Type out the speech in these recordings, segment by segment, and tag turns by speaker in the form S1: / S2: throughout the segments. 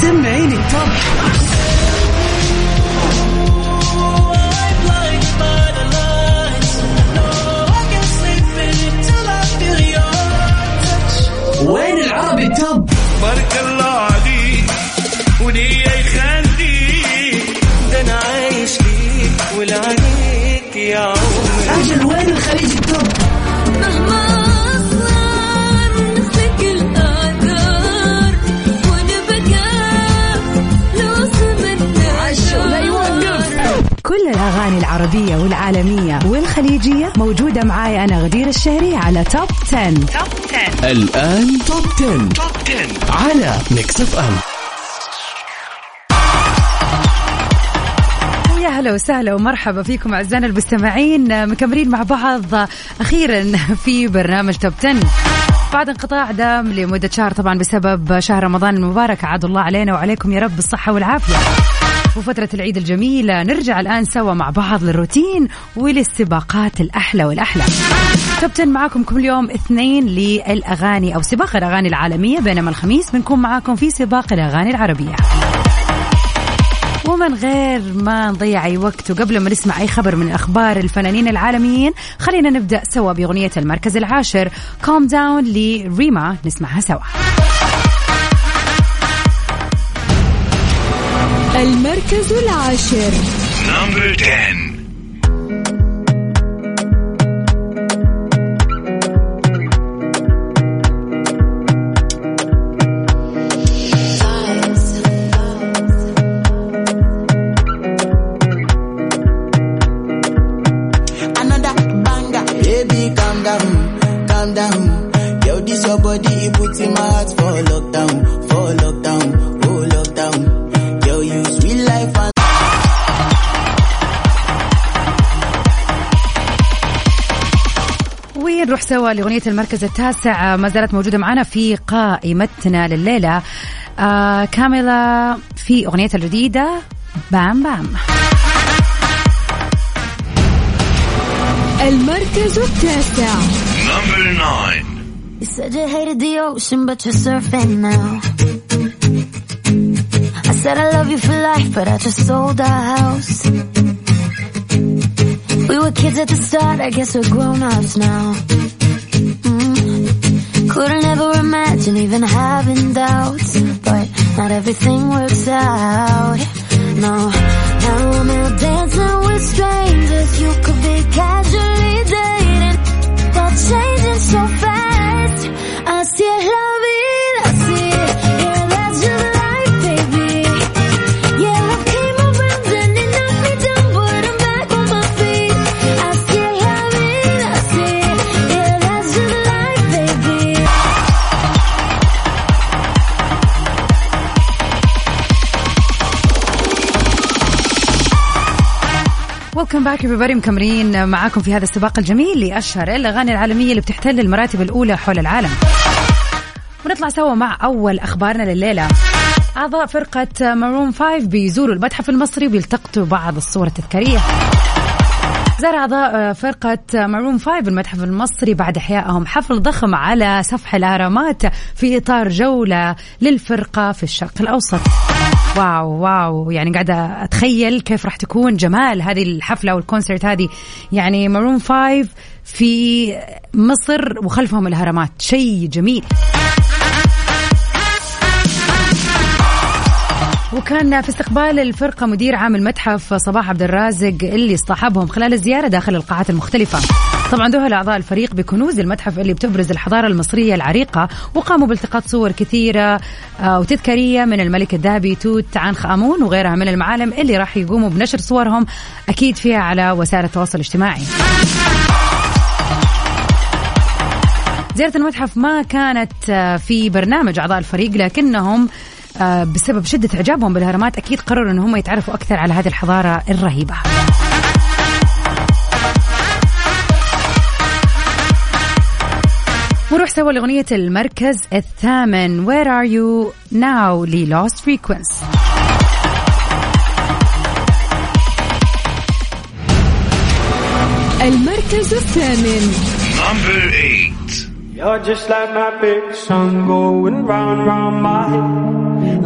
S1: سمعيني التوب
S2: والعالمية والخليجية موجودة معاي أنا غدير الشهري على Top 10.
S1: الآن Top 10. Top 10 على Mix FM
S2: يا هلا وسهلا ومرحبا فيكم أعزائنا المستمعين. مكملين مع بعض أخيرا في برنامج Top 10 بعد انقطاع دام لمدة شهر طبعا بسبب شهر رمضان المبارك عاد الله علينا وعليكم يا رب بالصحة والعافية. وفترة العيد الجميلة نرجع الآن سوا مع بعض للروتين وللسباقات الأحلى والأحلى. 10 معاكم كل يوم اثنين للأغاني أو سباق الأغاني العالمية بينما الخميس بنكون معاكم في سباق الأغاني العربية. ومن غير ما نضيع أي وقت وقبل ما نسمع أي خبر من أخبار الفنانين العالميين خلينا نبدأ سوا بأغنية المركز العاشر Calm Down لريما نسمعها سوا.
S3: المركز العاشر
S4: نمبر 10
S5: another banger. Baby, calm down, calm down. Yo, this your body, it puts in my heart for lockdown, for oh lockdown.
S2: ونروح سوا لأغنية المركز التاسع. ما زالت موجودة معنا في قائمتنا لليلة. آه كاميلا في اغنيتها الجديدة. بام بام.
S3: المركز التاسع.
S4: نمبر 9
S3: You said you hated the ocean, but you're surfing now. I said I love you for life, but I just sold our house. We were kids at the start, I guess we're grown-ups now. Mm. Couldn't ever imagine even having doubts, but not everything works out. No,
S2: ويلكم باك everybody مكملين معاكم في هذا السباق الجميل لأشهر الأغاني العالمية اللي بتحتل المراتب الأولى حول العالم. ونطلع سوا مع أول أخبارنا لليلة. أعضاء فرقة مارون 5 بيزوروا المتحف المصري وبيلتقطوا بعض الصور التذكارية. زار أعضاء فرقة مارون 5 المتحف المصري بعد إحيائهم حفل ضخم على سفح الأهرامات في إطار جولة للفرقة في الشرق الأوسط واو واو. يعني قاعدة أتخيل كيف راح تكون جمال هذه الحفلة والكونسرت هذه. يعني مارون 5 في مصر وخلفهم الأهرامات شيء جميل. وكان في استقبال الفرقة مدير عام المتحف صباح عبد الرازق اللي اصطحبهم خلال الزيارة داخل القاعات المختلفة. طبعا ذهل أعضاء الفريق بكنوز المتحف اللي بتبرز الحضارة المصرية العريقة وقاموا بالتقاط صور كثيرة آه، وتذكارية من الملك الذهبي توت عنخ آمون وغيرها من المعالم اللي راح يقوموا بنشر صورهم أكيد فيها على وسائل التواصل الاجتماعي. زيارة المتحف ما كانت آه، في برنامج أعضاء الفريق لكنهم بسبب شدة إعجابهم بالأهرامات أكيد قرروا أن هم يتعرفوا أكثر على هذه الحضارة الرهيبة. ونروح سوا لأغنية المركز الثامن. Where are you now? ل Lost Frequency.
S3: المركز الثامن.
S4: Number 8
S6: You're just like my favorite song going round round my head.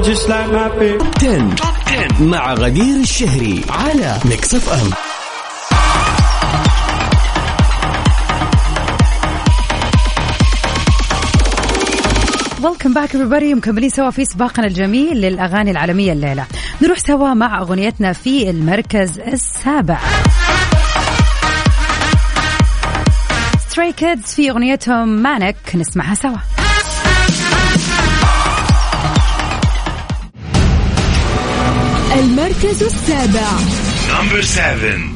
S6: Just like my baby.
S1: 10 مع غدير الشهري على Mix FM
S2: welcome back everybody. مكملين سوا في سباقنا الجميل للأغاني العالمية الليلة. نروح سوا مع أغنيتنا في المركز السابع. Stray Kids في أغنيتهم Maniac نسمعها سوا.
S7: المركز السابع.
S4: Number seven.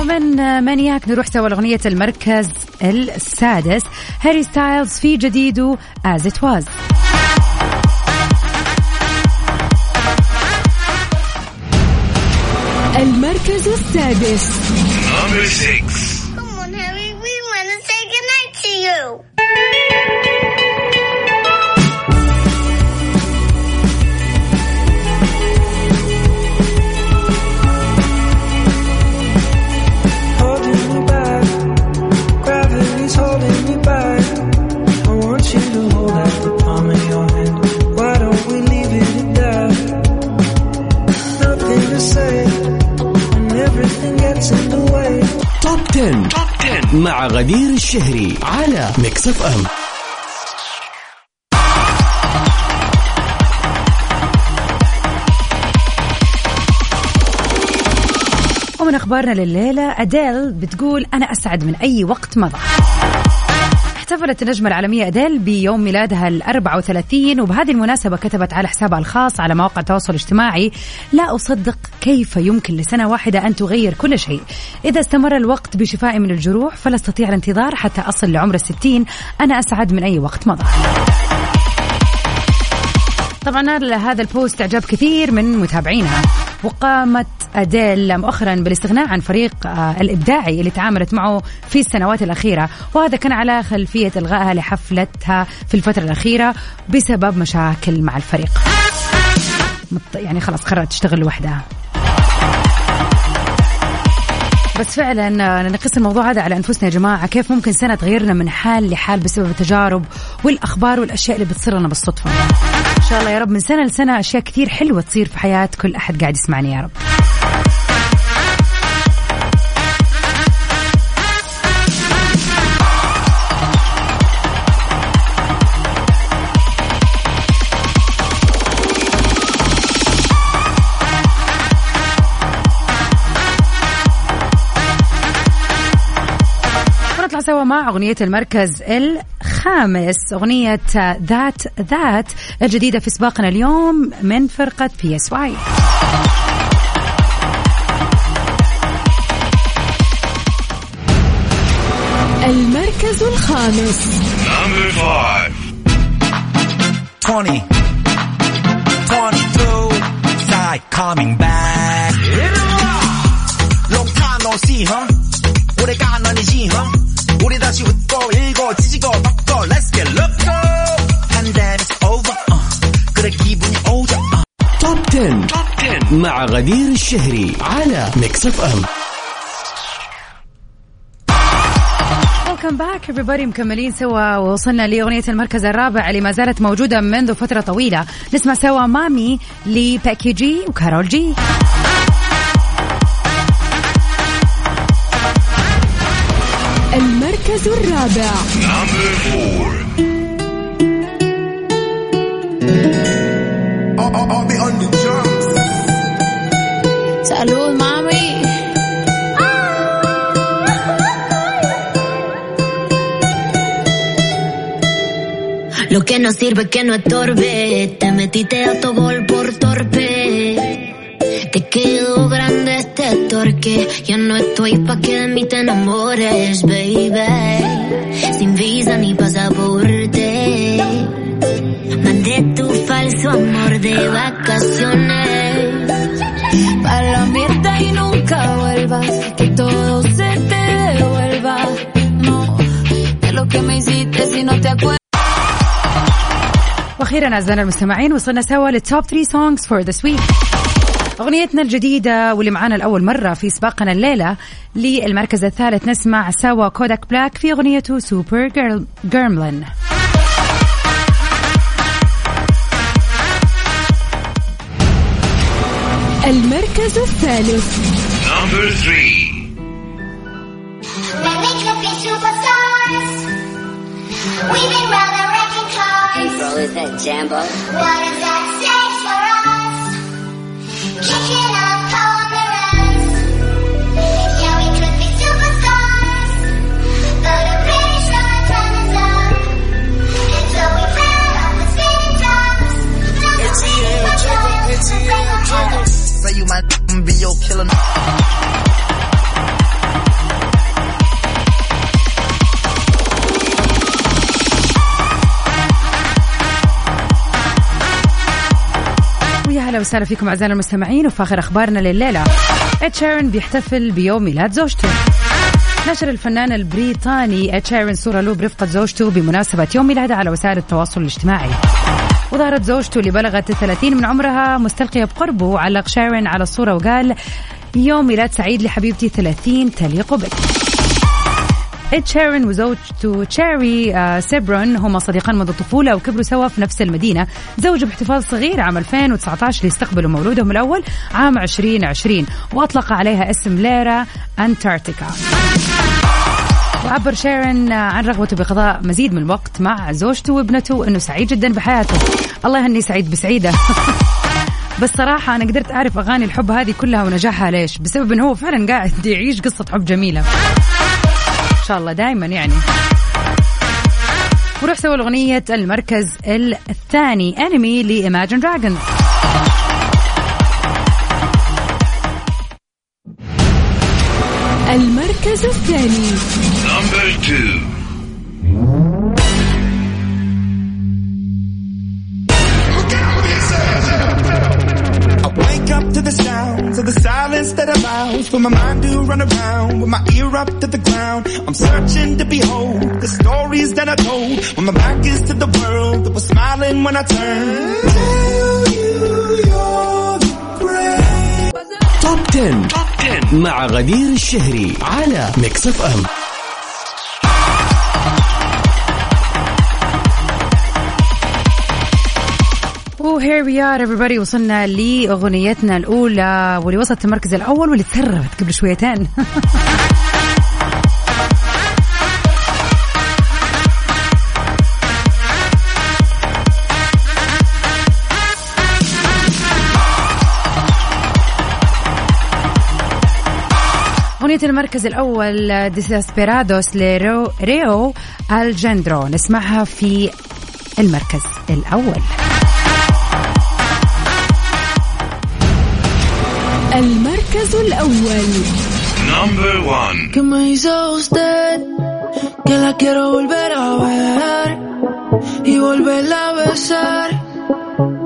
S2: ومن مانياك نروح سوا لأغنية المركز السادس. هاري ستايلز في جديده As It Was.
S7: المركز السادس.
S1: غدير الشهري على Mix FM
S2: ومن أخبارنا لليلة أديل بتقول أنا أسعد من أي وقت مضى. احتفلت النجمة العالمية أديل بيوم ميلادها ال 34 وبهذه المناسبة كتبت على حسابها الخاص على مواقع التواصل الاجتماعي لا أصدق كيف يمكن لسنة واحدة أن تغير كل شيء. إذا استمر الوقت بشفائي من الجروح فلا أستطيع الانتظار حتى أصل لعمر الستين. أنا أسعد من أي وقت مضى. طبعا هذا البوست إعجاب كثير من متابعينها. وقامت أديل مؤخرا بالاستغناء عن فريق آه، الإبداعي اللي تعاملت معه في السنوات الأخيرة. وهذا كان على خلفية إلغائها لحفلتها في الفترة الأخيرة بسبب مشاكل مع الفريق. يعني خلاص قررت تشتغل لوحدها. بس فعلا آه، نقيس الموضوع هذا على أنفسنا يا جماعة. كيف ممكن سنة تغيرنا من حال لحال بسبب التجارب والأخبار والأشياء اللي بتصير لنا بالصدفة؟ شاء الله يا رب. من سنة لسنة أشياء كثير حلوة تصير في حياة كل أحد قاعد يسمعني يا رب. سوا مع أغنية المركز الخامس أغنية That That الجديدة في سباقنا اليوم من فرقة PSY
S7: المركز الخامس.
S8: 20 22 coming back. Long time no see huh? 俺が何人 huh? 우리 다시 웃고 일고 찢고 덮고 let's get loco. Pandemic's over, uh. 그래 기분이 오죠, uh.
S1: توب 10. مع غدير الشهري على ميكس اف ام
S2: ويلكم باك everybody مكملين سوا ووصلنا لأغنية المركز الرابع اللي ما زالت موجودة منذ فترة طويلة نسمع سوا مامي لباكي جي وكارول جي
S7: المركز الرابع
S3: سألوه مامي
S9: Lo que no sirve que no estorbe, te metiste a tu gol por torpe. Te quedó grande este torque, ya no estoy pa' que de mí te enamores, baby.
S2: وأخيرا أعزائنا المستمعين وصلنا سوا لل top 3 songs for this week أغنيتنا الجديدة واللي معانا لأول مرة في سباقنا الليلة للمركز الثالث نسمع سوا Kodak Black في أغنيته Super Gremlin
S10: المركز الثالث
S4: Number three.
S11: When we could be superstars. We've been rather wrecking cars.
S9: Bro, is that Jambo?
S11: What does that say for us? Kicking
S2: وسهلا فيكم أعزائنا المستمعين وفي آخر أخبارنا لليلة اد شيرن بيحتفل بيوم ميلاد زوجته. نشر الفنان البريطاني اد شيرن صورة له برفقة زوجته بمناسبة يوم ميلاده على وسائل التواصل الاجتماعي. وظهرت زوجته اللي بلغت 30 من عمرها مستلقية بقربه وعلق شيرن على الصورة وقال يوم ميلاد سعيد لحبيبتي 30 تليق بك. إد شيرن وزوجته تشيري آه، سيبورن هما صديقان منذ الطفولة وكبروا سوا في نفس المدينة. زوجوا باحتفال صغير عام 2019 ليستقبلوا مولودهم الأول عام 2020 وأطلق عليها اسم ليرا أنتاركتيكا. وعبر شيرن عن رغبته بقضاء مزيد من الوقت مع زوجته وابنته وانه سعيد جدا بحياته. الله يهني سعيد بسعيدة. بس صراحة أنا قدرت أعرف أغاني الحب هذه كلها ونجاحها ليش؟ بسبب أنه هو فعلا قاعد يعيش قصة حب جميلة. إن شاء الله دائما يعني. وروح سوى الأغنية المركز الثاني أنمي لإيماجين دراجونز
S10: المركز الثاني.
S12: to the sounds of the silence that allows for my mind to run around with my ear up to the ground. I'm searching to behold the stories that I told when my back is to the world that was smiling when I turned. Tell you you're the great.
S1: توب 10. توب 10 مع غدير الشهري على ميكس اف ام
S2: وهير وي ار everybody. وصلنا لأغنيتنا الأولى واللي وصلت المركز الأول واللي تسربت قبل شويتين. أغنية المركز الأول ديساسبيرادوس لريو ريو الجندرو نسمعها في المركز الأول.
S10: المركز الأول
S4: Number one.
S13: ¿Qué me hizo usted? Que la quiero volver a ver y volverla a besar.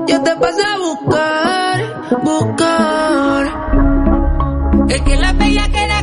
S13: Yo te pasé a buscar, buscar. Es que la bella queda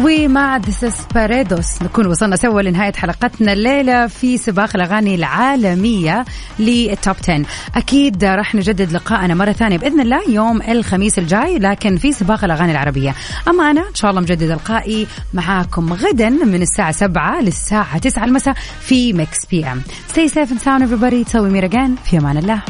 S2: ومع ديساسبيرادوس نكون وصلنا سوا لنهاية حلقتنا الليلة في سباق الأغاني العالمية لل Top 10 أكيد راح نجدد لقاءنا مرة ثانية بإذن الله يوم الخميس الجاي لكن في سباق الأغاني العربية. أما أنا إن شاء الله مجدد لقائي معاكم غدا من الساعة 7 للساعة 9 المساء في Mix FM Stay safe and sound everybody. Till we meet again. في أمان الله.